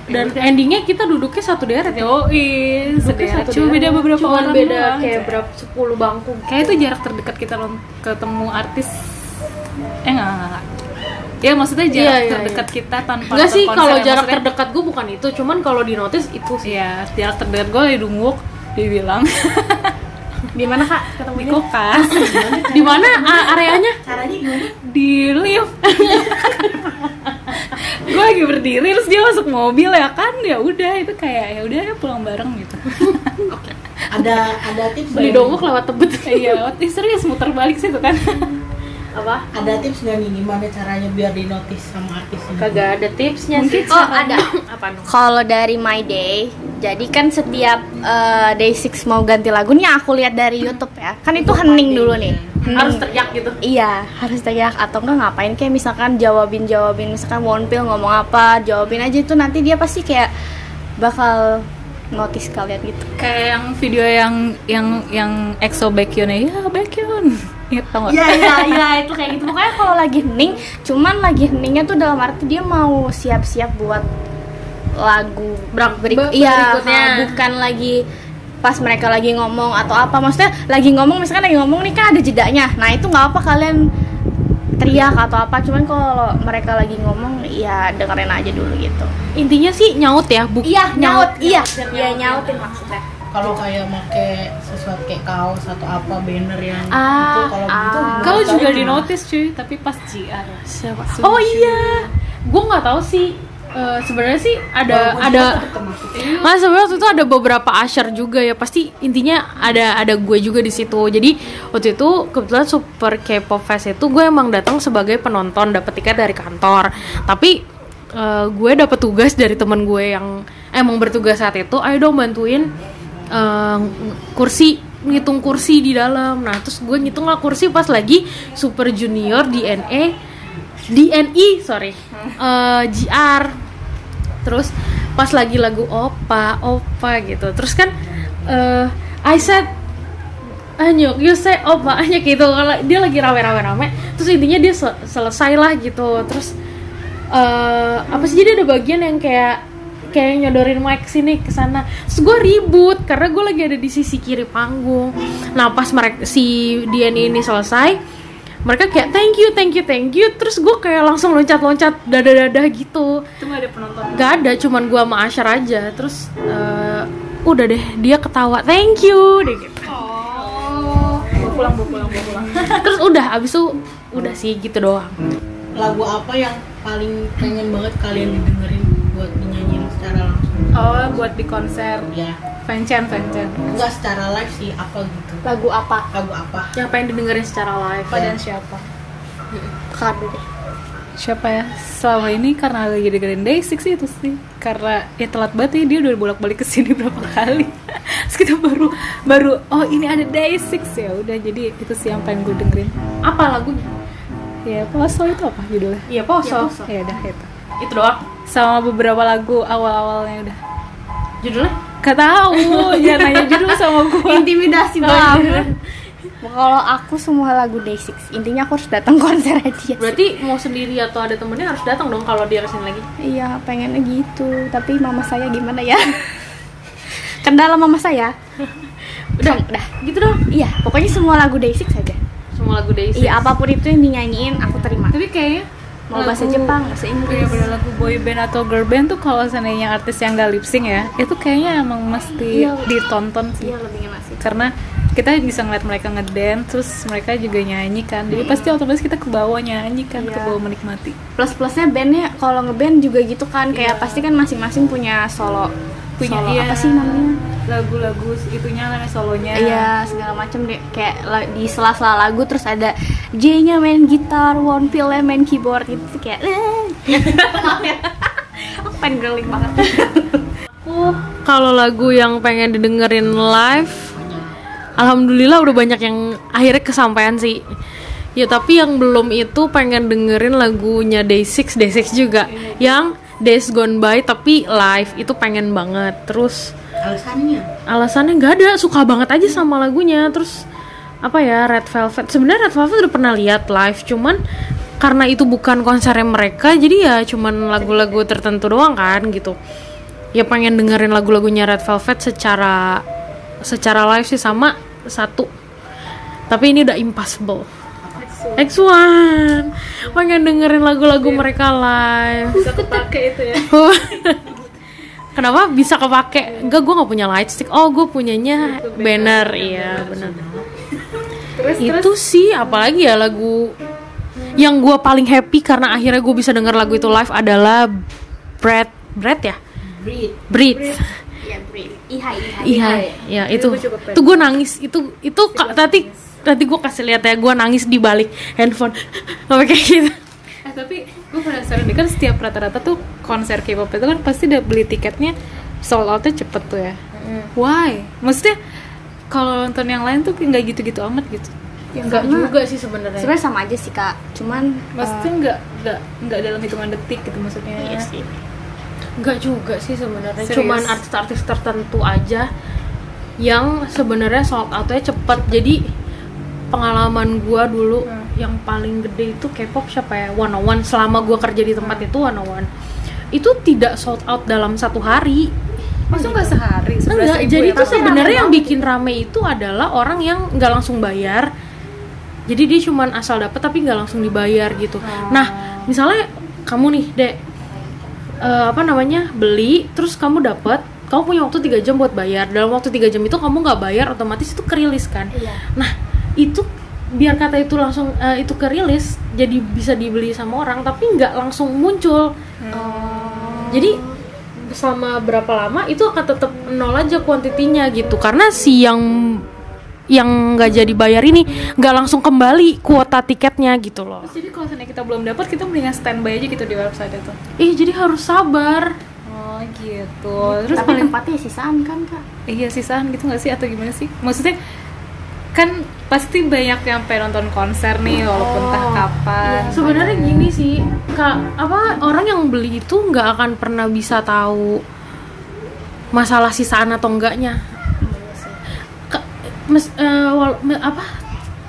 Speaker 3: dan endingnya kita duduknya satu deret ya
Speaker 1: sederet.
Speaker 3: satu
Speaker 1: Cuma beda beberapa
Speaker 3: Cuman
Speaker 1: orang
Speaker 3: beda
Speaker 1: doang.
Speaker 3: kayak berapa 10 bangku
Speaker 1: Kayak itu jarak terdekat kita ketemu artis. Eh enggak, enggak, enggak. Ya maksudnya jarak
Speaker 3: Iya, iya,
Speaker 1: terdekat kita tanpa
Speaker 3: Enggak
Speaker 1: nonton
Speaker 3: sih kalau
Speaker 1: ya,
Speaker 3: jarak
Speaker 1: maksudnya-
Speaker 3: terdekat gue bukan itu cuman kalau di notice itu sih.
Speaker 1: Iya, jarak terdekat gue di Dunguk dibilang
Speaker 2: Di mana kak?
Speaker 1: di
Speaker 2: Ketemunya?
Speaker 1: kokas.
Speaker 3: Di mana areanya?
Speaker 4: Caranya gimana?
Speaker 1: di lift. Gue lagi berdiri terus dia masuk mobil ya kan? Ya udah itu kayak ya udah ya pulang bareng gitu.
Speaker 4: Ada ada tips
Speaker 3: di
Speaker 4: nggak?
Speaker 3: Dongok lewat tebet.
Speaker 1: Iya. Lewat- serius muter balik sih itu kan
Speaker 3: apa?
Speaker 4: Ada tips nggak nih gimana caranya biar di notice sama artis
Speaker 3: kagak ada tipsnya sih.
Speaker 2: Oh ada.
Speaker 3: apa nih
Speaker 2: Kalau dari My Day, jadi kan setiap eh, Day 6 mau ganti lagu nih aku lihat dari YouTube ya. Kan itu hening dulu nih. Hening.
Speaker 3: harus teriak gitu?
Speaker 2: Iya, harus teriak. Atau enggak ngapain? Kayak misalkan jawabin jawabin misalkan Wonpil ngomong apa, jawabin aja. Itu nanti dia pasti kayak bakal notice kalian gitu.
Speaker 1: kayak yang video yang yang yang EXO Baekhyun ya Baekhyun ya tau nggak?
Speaker 2: Iya iya iya itu kayak gitu. Pokoknya kalau lagi hening, cuman lagi heningnya tuh dalam arti dia mau siap-siap buat lagu
Speaker 3: Berak-
Speaker 2: berik
Speaker 3: be-
Speaker 2: iya bukan lagi pas mereka lagi ngomong atau apa. Maksudnya lagi ngomong misalkan lagi ngomong nih kan ada jedanya. Nah itu nggak apa kalian teriak atau apa. Cuman kalau mereka lagi ngomong ya dengerin aja dulu gitu.
Speaker 3: Intinya sih nyaut ya bu
Speaker 2: iya nyaut iya.
Speaker 3: Biar
Speaker 2: iya
Speaker 3: nyaut.
Speaker 2: nyautin maksudnya
Speaker 4: Kalau kayak make sesuatu kayak kaos atau apa banner yang
Speaker 2: Ah,
Speaker 4: itu kalau
Speaker 2: ah.
Speaker 4: menurut
Speaker 1: kalau juga
Speaker 4: kalian
Speaker 1: di
Speaker 4: gimana?
Speaker 1: notice cuy tapi pas JR
Speaker 3: siapa? Oh iya. Gue nggak tahu sih Eh, sebenarnya sih ada
Speaker 4: Walaupun
Speaker 3: ada
Speaker 4: juga.
Speaker 3: Nah sebenarnya waktu itu ada beberapa usher juga ya. Pasti intinya ada ada gue juga di situ. Jadi waktu itu kebetulan super K-pop fest itu gue emang datang sebagai penonton dapet tiket dari kantor. Tapi eh, gue dapet tugas dari temen gue yang emang bertugas saat itu. Ayo dong bantuin eh, kursi ngitung kursi di dalam. Nah terus gue ngitung lah kursi pas lagi super junior DNA DNI sorry eh, GR terus pas lagi lagu opa opa gitu. Terus kan eh I said Anyuk, you say opa Anyuk gitu. Kalau dia lagi rame-rame rame terus intinya dia sel- selesai lah gitu. Terus eh apa sih jadi ada bagian yang kayak kayak nyodorin mic sini ke sana. Terus gue ribut karena gue lagi ada di sisi kiri panggung. Nah pas mereka si Dian ini selesai mereka kayak thank you thank you thank you. Terus gue kayak langsung loncat-loncat dada-dada gitu.
Speaker 1: Itu nggak ada penonton
Speaker 3: Gak ada, cuman gua sama Asyar aja. Terus eh, udah deh, dia ketawa, thank you, deh gitu.
Speaker 1: bawa pulang bawa pulang bawa pulang.
Speaker 3: Terus udah, abis itu udah sih gitu doang.
Speaker 4: Lagu apa yang paling pengen banget kalian didengerin buat dinyanyiin secara langsung?
Speaker 1: oh buat di konser
Speaker 4: Ya,
Speaker 1: fanchan fanchan
Speaker 4: enggak secara live sih apa gitu.
Speaker 2: lagu apa
Speaker 4: Lagu apa?
Speaker 3: Yang pengen didengerin secara live.
Speaker 1: apa dan siapa
Speaker 2: kado deh
Speaker 1: siapa ya selama ini karena lagi dengerin Day Six itu sih karena ya telat banget ya dia udah bolak balik ke sini berapa kali terus kita baru baru oh ini ada Day Six ya udah jadi itu sih yang pengen gue dengerin
Speaker 3: Apa lagunya?
Speaker 1: ya poso itu apa judulnya
Speaker 3: Iya poso.
Speaker 1: ya udah itu
Speaker 3: Itu doang.
Speaker 1: Sama beberapa lagu awal awalnya udah.
Speaker 3: Judulnya?
Speaker 1: Gak tahu jangan nanya judul sama gue
Speaker 2: intimidasi banget. Kalau aku semua lagu Day6 intinya aku harus datang konser aja
Speaker 3: Berarti mau sendiri atau ada temennya harus datang dong kalau dia ke sini lagi.
Speaker 2: iya pengennya gitu. Tapi mama saya gimana ya? Kendala mama saya. Udah udah.
Speaker 3: Gitu dong.
Speaker 2: iya pokoknya semua lagu Day6 saja
Speaker 3: Semua lagu Daisy.
Speaker 2: iya apa pun itu yang dinyanyiin aku terima.
Speaker 1: Tapi kayaknya
Speaker 2: mau bahasa
Speaker 1: lagu-
Speaker 2: Jepang bahasa
Speaker 1: Iya
Speaker 2: Inggris.
Speaker 1: pada lagu boy band atau girl band tuh kalau seandainya artis yang gak lip sync ya itu kayaknya emang mesti
Speaker 2: Iya.
Speaker 1: ditonton sih.
Speaker 2: Iya lebih enak sih.
Speaker 1: Karena kita bisa ngeliat mereka ngedance terus mereka juga nyanyi kan. Jadi pasti otomatis kita ke bawah nyanyi kan ke
Speaker 2: Iya.
Speaker 1: bawah menikmati.
Speaker 2: Plus plusnya bandnya kalau ngeband juga gitu kan. Kayak pasti kan masing-masing punya solo
Speaker 1: Punya,
Speaker 2: solo
Speaker 1: iya.
Speaker 2: apa sih namanya
Speaker 1: lagu-lagu itunya lah solonya.
Speaker 2: Iya segala macam deh. Kayak la- di sela-sela lagu terus ada J-nya main gitar, One Pill-nya main keyboard gitu. Tuh kayak aku pengen girling banget.
Speaker 3: Aku kalau lagu yang pengen didengerin live, alhamdulillah udah banyak yang akhirnya kesampaian sih. Ya tapi yang belum itu pengen dengerin lagunya Day6 Day6 juga. Yang Days Gone By tapi live itu pengen banget. Terus
Speaker 4: alasannya?
Speaker 3: Alasannya nggak ada suka banget aja sama lagunya. Terus apa ya Red Velvet. Sebenarnya Red Velvet udah pernah lihat live cuman karena itu bukan konsernya mereka jadi ya cuman lagu-lagu tertentu doang kan gitu. Ya pengen dengerin lagu-lagunya Red Velvet secara secara live sih sama satu. Tapi ini udah impossible. X1 pengen dengerin lagu-lagu mereka live.
Speaker 1: Bisa kepake itu ya
Speaker 3: Kenapa bisa kepake? Enggak, gue nggak punya light stick. Oh, gue punyanya banner. Iya, benar.
Speaker 1: terus
Speaker 3: Itu sih, apalagi ya lagu yang gue paling happy karena akhirnya gue bisa denger lagu itu live adalah Breath, Breath ya,
Speaker 4: breed
Speaker 3: Breathe.
Speaker 2: Iya. Ihai, ihai.
Speaker 3: Iya, ya itu. Itu gue nangis. Itu itu kak tadi tadi gue kasih lihat ya gue nangis di balik handphone. Sampai kayak gitu.
Speaker 1: Eh tapi gue penasaran deh kan setiap rata-rata tuh konser K-pop itu kan pasti udah beli tiketnya sold outnya cepet tuh ya. Why? Maksudnya kalau nonton yang lain tuh nggak gitu-gitu amat gitu.
Speaker 2: Ya,
Speaker 3: Enggak juga sih sebenarnya.
Speaker 2: sebenarnya sama aja sih kak cuman
Speaker 1: Maksudnya nggak nggak nggak dalam hitungan detik gitu maksudnya.
Speaker 2: iya sih
Speaker 3: Enggak juga sih sebenarnya. Cuman artis-artis tertentu aja yang sebenarnya sold outnya cepet. Jadi pengalaman gua dulu yang paling gede itu K-pop siapa ya? One on One. Selama gua kerja di tempat itu One on One. Itu tidak sold out dalam satu hari.
Speaker 1: Maksudnya nggak sehari?
Speaker 3: Enggak,
Speaker 1: 11.000
Speaker 3: jadi
Speaker 1: ya?
Speaker 3: itu sebenarnya yang bikin rame itu adalah orang yang nggak langsung bayar. Jadi dia cuman asal dapat tapi nggak langsung dibayar gitu. Nah, misalnya kamu nih, Dek, eh, apa namanya? beli terus kamu dapat kamu punya waktu tiga jam buat bayar. Dalam waktu tiga jam itu kamu nggak bayar otomatis itu kerilis kan.
Speaker 2: Iya.
Speaker 3: Nah, itu biar kata itu langsung eh, itu kerilis jadi bisa dibeli sama orang tapi nggak langsung muncul. Jadi selama berapa lama itu akan tetap nol aja kuantitinya gitu karena si yang yang nggak jadi bayar ini nggak langsung kembali kuota tiketnya gitu loh.
Speaker 1: Terus jadi kalau misalnya kita belum dapat kita mendingan standby aja gitu di website itu.
Speaker 3: Ih jadi harus sabar.
Speaker 1: Oh gitu. Terus
Speaker 2: tapi
Speaker 1: paling
Speaker 2: tempatnya sisaan kan kak
Speaker 1: iya sisaan gitu nggak sih atau gimana sih? Maksudnya kan pasti banyak yang pengen nonton konser nih walaupun entah kapan.
Speaker 3: Sebenarnya gini sih, kak apa orang yang beli itu nggak akan pernah bisa tahu masalah sisaan atau enggaknya. Ka- mes, eh, wal- me- apa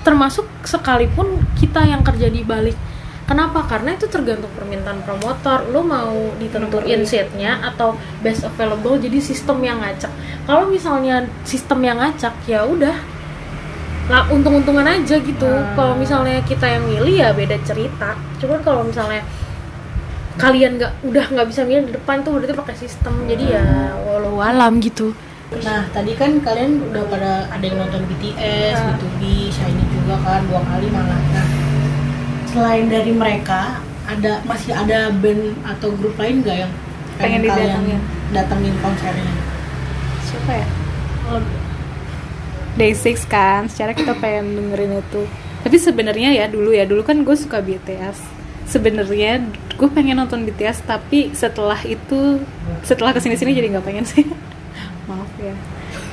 Speaker 3: termasuk sekalipun kita yang kerja di balik Kenapa? Karena itu tergantung permintaan promotor. Lo mau ditentuin seatnya atau best available jadi sistem yang ngacak. Kalau misalnya sistem yang ngacak ya udah lah untung-untungan aja gitu. Kalau misalnya kita yang milih ya beda cerita. Cuman kalau misalnya kalian nggak udah nggak bisa milih di depan tuh berarti pakai sistem. Jadi ya walau alam gitu.
Speaker 4: Nah, tadi kan kalian udah pada ada yang nonton BTS, B2B, Shiny juga kan dua kali malah. Nah, selain dari mereka, ada masih ada band atau grup lain nggak yang
Speaker 1: Pengen
Speaker 4: kalian
Speaker 1: didatengin?
Speaker 4: datengin konsernya?
Speaker 1: siapa ya? Day Six kan, secara kita pengen dengerin itu. Tapi sebenarnya ya dulu ya dulu kan gue suka BTS. Sebenarnya gue pengen nonton BTS tapi setelah itu setelah ke sini sini jadi nggak pengen sih. Maaf ya.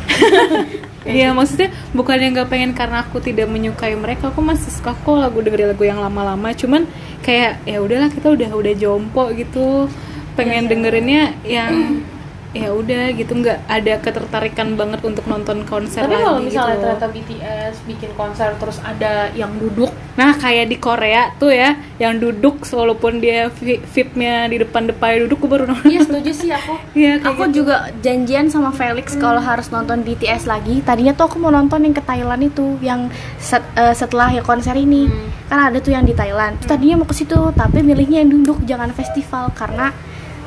Speaker 1: Iya maksudnya bukan yang nggak pengen karena aku tidak menyukai mereka, aku masih suka kok lagu dengerin lagu yang lama-lama. Cuman kayak ya udahlah kita udah udah jompo gitu, pengen dengerinnya yang ya udah gitu nggak ada ketertarikan banget untuk nonton konser
Speaker 3: Tapi
Speaker 1: lagi
Speaker 3: kalau misalnya
Speaker 1: gitu.
Speaker 3: ternyata BTS bikin konser terus ada yang duduk
Speaker 1: Nah kayak di Korea tuh ya, yang duduk walaupun dia vi- VIP-nya di depan-depan duduk, gue baru nonton.
Speaker 2: Iya setuju sih aku.
Speaker 1: Iya, kayak
Speaker 2: aku
Speaker 1: gitu.
Speaker 2: juga janjian sama Felix kalau harus nonton BTS lagi. Tadinya tuh aku mau nonton yang ke Thailand itu, yang set- eh, setelah ya konser ini. Kan ada tuh yang di Thailand. Terus tadinya mau ke situ, tapi milihnya yang duduk jangan festival karena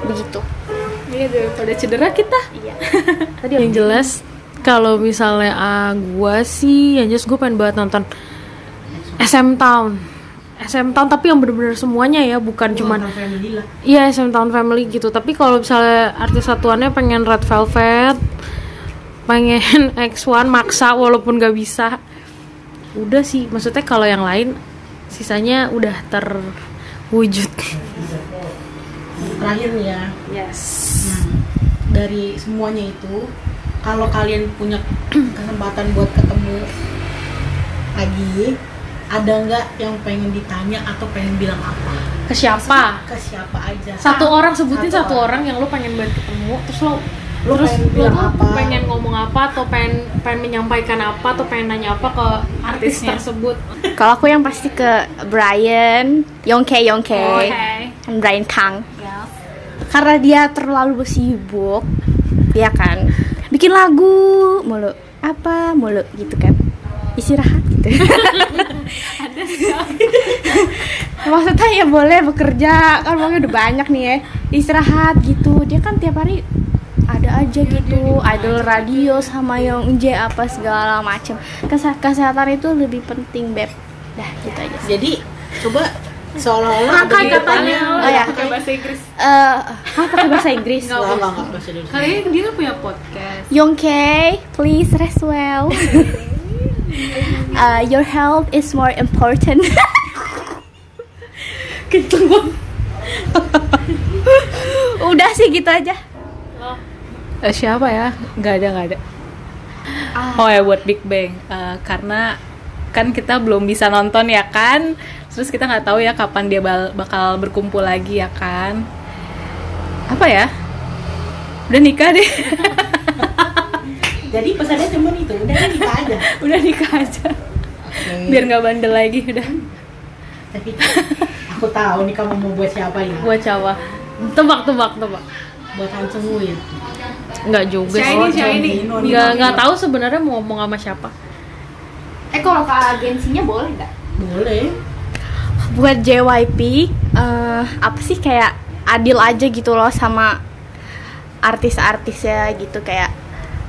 Speaker 2: begitu.
Speaker 1: Iya daripada cedera kita.
Speaker 2: Iya.
Speaker 3: Tadi yang jelas kalau misalnya ah, gua sih yang jelas gue pengen banget nonton SM Town. SM Town tapi yang bener-bener semuanya ya, bukan cuman
Speaker 4: family lah.
Speaker 3: Iya SM Town Family gitu. Tapi kalau misalnya artis satuannya pengen Red Velvet, pengen X1 maksa walaupun gak bisa. Udah sih, maksudnya kalau yang lain sisanya udah terwujud.
Speaker 4: Terakhir nih ya,
Speaker 3: Yes.
Speaker 4: Nah, dari semuanya itu, kalau kalian punya kesempatan buat ketemu lagi, ada nggak yang pengen ditanya atau pengen bilang apa?
Speaker 3: ke siapa
Speaker 4: ke siapa aja
Speaker 3: satu orang sebutin
Speaker 4: Satu
Speaker 3: satu, orang. yang lo pengen banget ketemu terus lo
Speaker 4: Lo
Speaker 3: terus
Speaker 4: pengen
Speaker 3: lo tuh
Speaker 4: apa?
Speaker 3: pengen ngomong apa atau pengen pengen menyampaikan apa atau pengen nanya apa ke artis
Speaker 1: Artisnya.
Speaker 3: tersebut
Speaker 2: Kalau aku yang pasti ke Brian, Yongke Yongke,
Speaker 1: Oke.
Speaker 2: dan Brian Kang. Karena dia terlalu sibuk, ya kan, bikin lagu mulu, apa mulu gitu kan, istirahat gitu. Maksudnya ya boleh bekerja kan uangnya udah banyak nih ya, istirahat gitu. Dia kan tiap hari ada aja gitu, idol radio sama yang J apa segala macem. Kese- kesehatan itu lebih penting beb. Dah gitu aja.
Speaker 4: jadi coba seolah-olah ada
Speaker 3: katanya.
Speaker 4: kaitannya-
Speaker 2: Oh ya.
Speaker 1: pakai bahasa Inggris
Speaker 2: Eh, hah, pakai bahasa Inggris.
Speaker 4: Nggak, nggak, nggak, bahasa
Speaker 1: kali ini dia punya podcast
Speaker 2: Yongke, please rest well. Uh, your health is more important. Udah sih gitu aja.
Speaker 1: Eh, siapa ya nggak ada nggak ada oh ya buat Big Bang Eh, karena kan kita belum bisa nonton ya kan terus kita nggak tahu ya kapan dia bakal berkumpul lagi ya kan? Apa ya? Udah nikah deh.
Speaker 4: Jadi pesannya cuma itu udah nikah aja.
Speaker 1: Udah nikah aja.
Speaker 4: Oke.
Speaker 1: biar nggak bandel lagi udah.
Speaker 4: Tapi aku tahu nih kamu mau buat siapa ya.
Speaker 3: Buat Jawa tebak tebak tebak.
Speaker 4: Buat Han Sung ya.
Speaker 3: Nggak juga sih.
Speaker 1: Shiny, shiny.
Speaker 3: nggak nggak tahu sebenarnya mau ngomong sama siapa.
Speaker 2: Eh kalau ke agensinya boleh nggak?
Speaker 4: boleh
Speaker 2: Buat JYP, eh apa sih kayak adil aja gitu loh sama artis-artisnya gitu kayak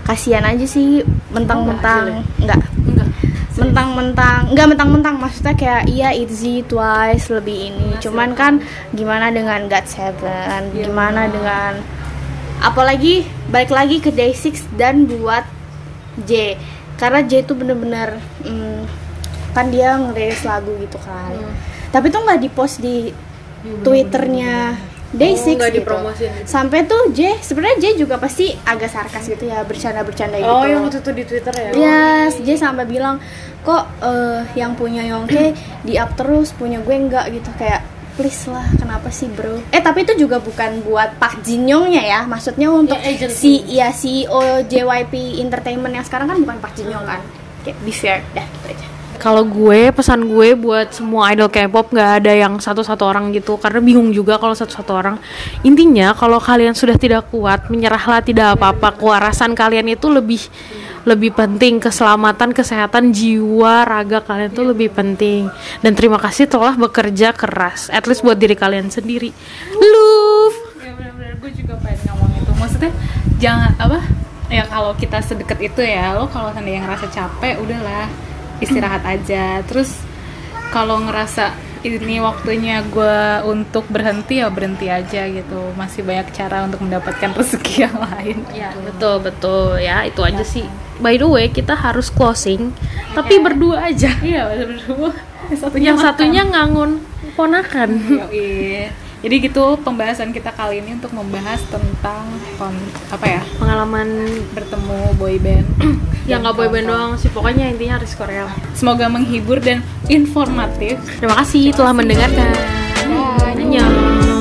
Speaker 2: kasihan aja sih mentang-mentang nggak
Speaker 1: enggak
Speaker 2: mentang-mentang nggak mentang-mentang maksudnya kayak iya ITZY Twice lebih ini. Cuman kan gimana dengan God Seven gimana dengan apalagi balik lagi ke Day6 dan buat J. Karena J itu bener-bener hmm, kan dia ngerilis lagu gitu kan tapi tuh nggak dipost di twitternya Day6
Speaker 3: Oh, nggak
Speaker 2: gitu.
Speaker 3: dipromosin.
Speaker 2: sampai tuh J sebenarnya J juga pasti agak sarkas gitu ya bercanda-bercanda gitu
Speaker 3: oh yang waktu itu di twitter ya
Speaker 2: Yes, dia sampai bilang kok eh, yang punya Yongke di up terus, punya gue enggak gitu kayak please lah, kenapa sih bro? Eh tapi itu juga bukan buat Pak Jin Yongnya ya, maksudnya untuk
Speaker 3: Ya,
Speaker 2: si ya CEO JYP Entertainment yang sekarang kan bukan Pak Jin Yong kan? Kayak be fair, dah gitu aja.
Speaker 3: Kalau gue pesan gue buat semua idol K-pop nggak ada yang satu-satu orang gitu. Karena bingung juga kalau satu-satu orang. Intinya kalau kalian sudah tidak kuat menyerahlah tidak apa-apa. Kewarasan kalian itu lebih lebih penting. Keselamatan kesehatan jiwa raga kalian itu lebih penting. Dan terima kasih telah bekerja keras. At least buat diri kalian sendiri. Love!
Speaker 1: Ya benar-benar. Gue juga pengen ngomong itu. Maksudnya jangan apa? Ya kalau kita sedekat itu ya lo kalau seandainya ngerasa capek udahlah istirahat aja. Terus kalau ngerasa ini waktunya gue untuk berhenti ya berhenti aja gitu. Masih banyak cara untuk mendapatkan rezeki yang lain.
Speaker 3: Ya betul betul. Ya itu aja sih. By the way kita harus closing tapi berdua aja.
Speaker 1: Iya berdua. Satunya
Speaker 3: yang
Speaker 1: makan.
Speaker 3: satunya ngangun ponakan.
Speaker 1: Yoi. Jadi gitu pembahasan kita kali ini untuk membahas tentang kon- apa ya
Speaker 3: pengalaman
Speaker 1: bertemu boy band.
Speaker 3: ya nggak boyband doang sih pokoknya intinya harus Korea
Speaker 1: Semoga menghibur dan informatif.
Speaker 3: terima kasih telah mendengarkan Annyeong.